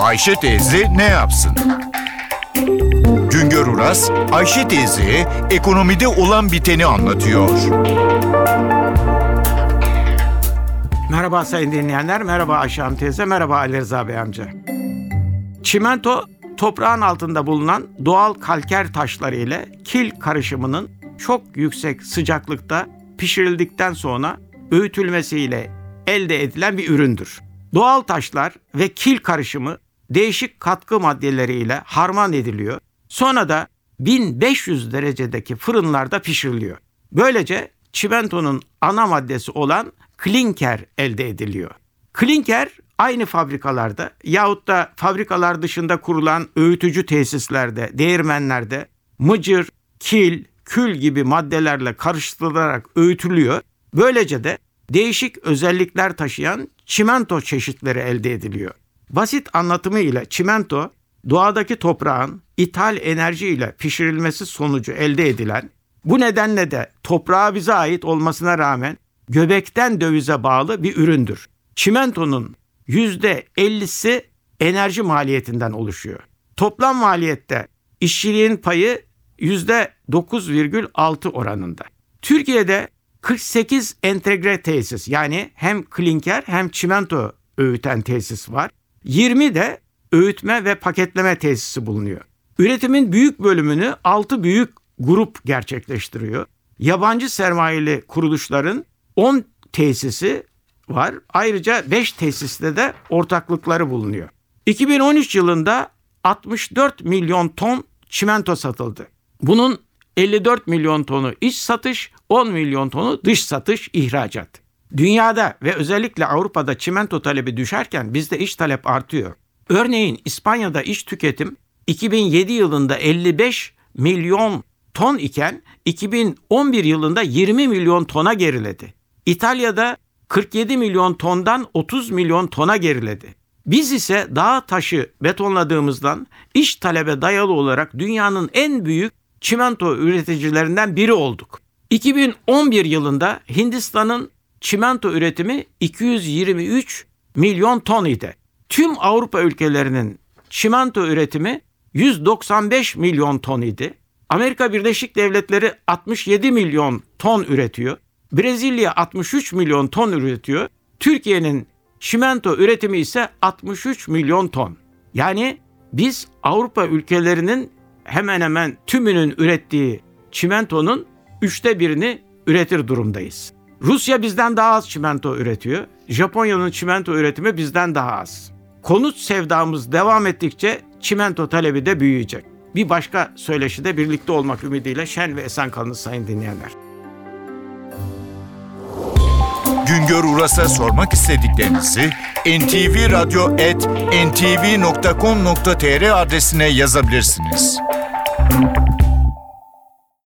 Ayşe teyze ne yapsın? Güngör Uras, Ayşe teyze ekonomide olan biteni anlatıyor. Merhaba sayın dinleyenler, merhaba Ayşe Hanım teyze, merhaba Ali Rıza Bey amca. Çimento, toprağın altında bulunan doğal kalker taşları ile kil karışımının çok yüksek sıcaklıkta pişirildikten sonra öğütülmesiyle elde edilen bir üründür. Doğal taşlar ve kil karışımı değişik katkı maddeleriyle harman ediliyor. Sonra da 1500 derecedeki fırınlarda pişiriliyor. Böylece çimentonun ana maddesi olan klinker elde ediliyor. Klinker aynı fabrikalarda yahut da fabrikalar dışında kurulan öğütücü tesislerde, değirmenlerde mıcır, kil, kül gibi maddelerle karıştırılarak öğütülüyor. Böylece de değişik özellikler taşıyan çimento çeşitleri elde ediliyor. Basit anlatımı ile çimento doğadaki toprağın ithal enerji ile pişirilmesi sonucu elde edilen bu nedenle de toprağa bize ait olmasına rağmen göbekten dövize bağlı bir üründür. Çimentonun %50'si enerji maliyetinden oluşuyor. Toplam maliyette işçiliğin payı %9,6 oranında. Türkiye'de 48 entegre tesis yani hem klinker hem çimento öğüten tesis var. 20 de öğütme ve paketleme tesisi bulunuyor. Üretimin büyük bölümünü 6 büyük grup gerçekleştiriyor. Yabancı sermayeli kuruluşların 10 tesisi var. Ayrıca 5 tesiste de ortaklıkları bulunuyor. 2013 yılında 64 milyon ton çimento satıldı. Bunun 54 milyon tonu iç satış, 10 milyon tonu dış satış, ihracat. Dünyada ve özellikle Avrupa'da çimento talebi düşerken bizde iç talep artıyor. Örneğin İspanya'da iç tüketim 2007 yılında 55 milyon ton iken 2011 yılında 20 milyon tona geriledi. İtalya'da 47 milyon tondan 30 milyon tona geriledi. Biz ise dağ taşı betonladığımızdan iç talebe dayalı olarak dünyanın en büyük çimento üreticilerinden biri olduk. 2011 yılında Hindistan'ın çimento üretimi 223 milyon ton idi. Tüm Avrupa ülkelerinin çimento üretimi 195 milyon ton idi. Amerika Birleşik Devletleri 67 milyon ton üretiyor. Brezilya 63 milyon ton üretiyor. Türkiye'nin çimento üretimi ise 63 milyon ton. Yani biz Avrupa ülkelerinin hemen hemen tümünün ürettiği çimentonun üçte birini üretir durumdayız. Rusya bizden daha az çimento üretiyor. Japonya'nın çimento üretimi bizden daha az. Konut sevdamız devam ettikçe çimento talebi de büyüyecek. Bir başka söyleşide birlikte olmak ümidiyle şen ve esen kalın sayın dinleyenler. Güngör Uras'a sormak istediklerinizi ntvradio.com.tr adresine yazabilirsiniz.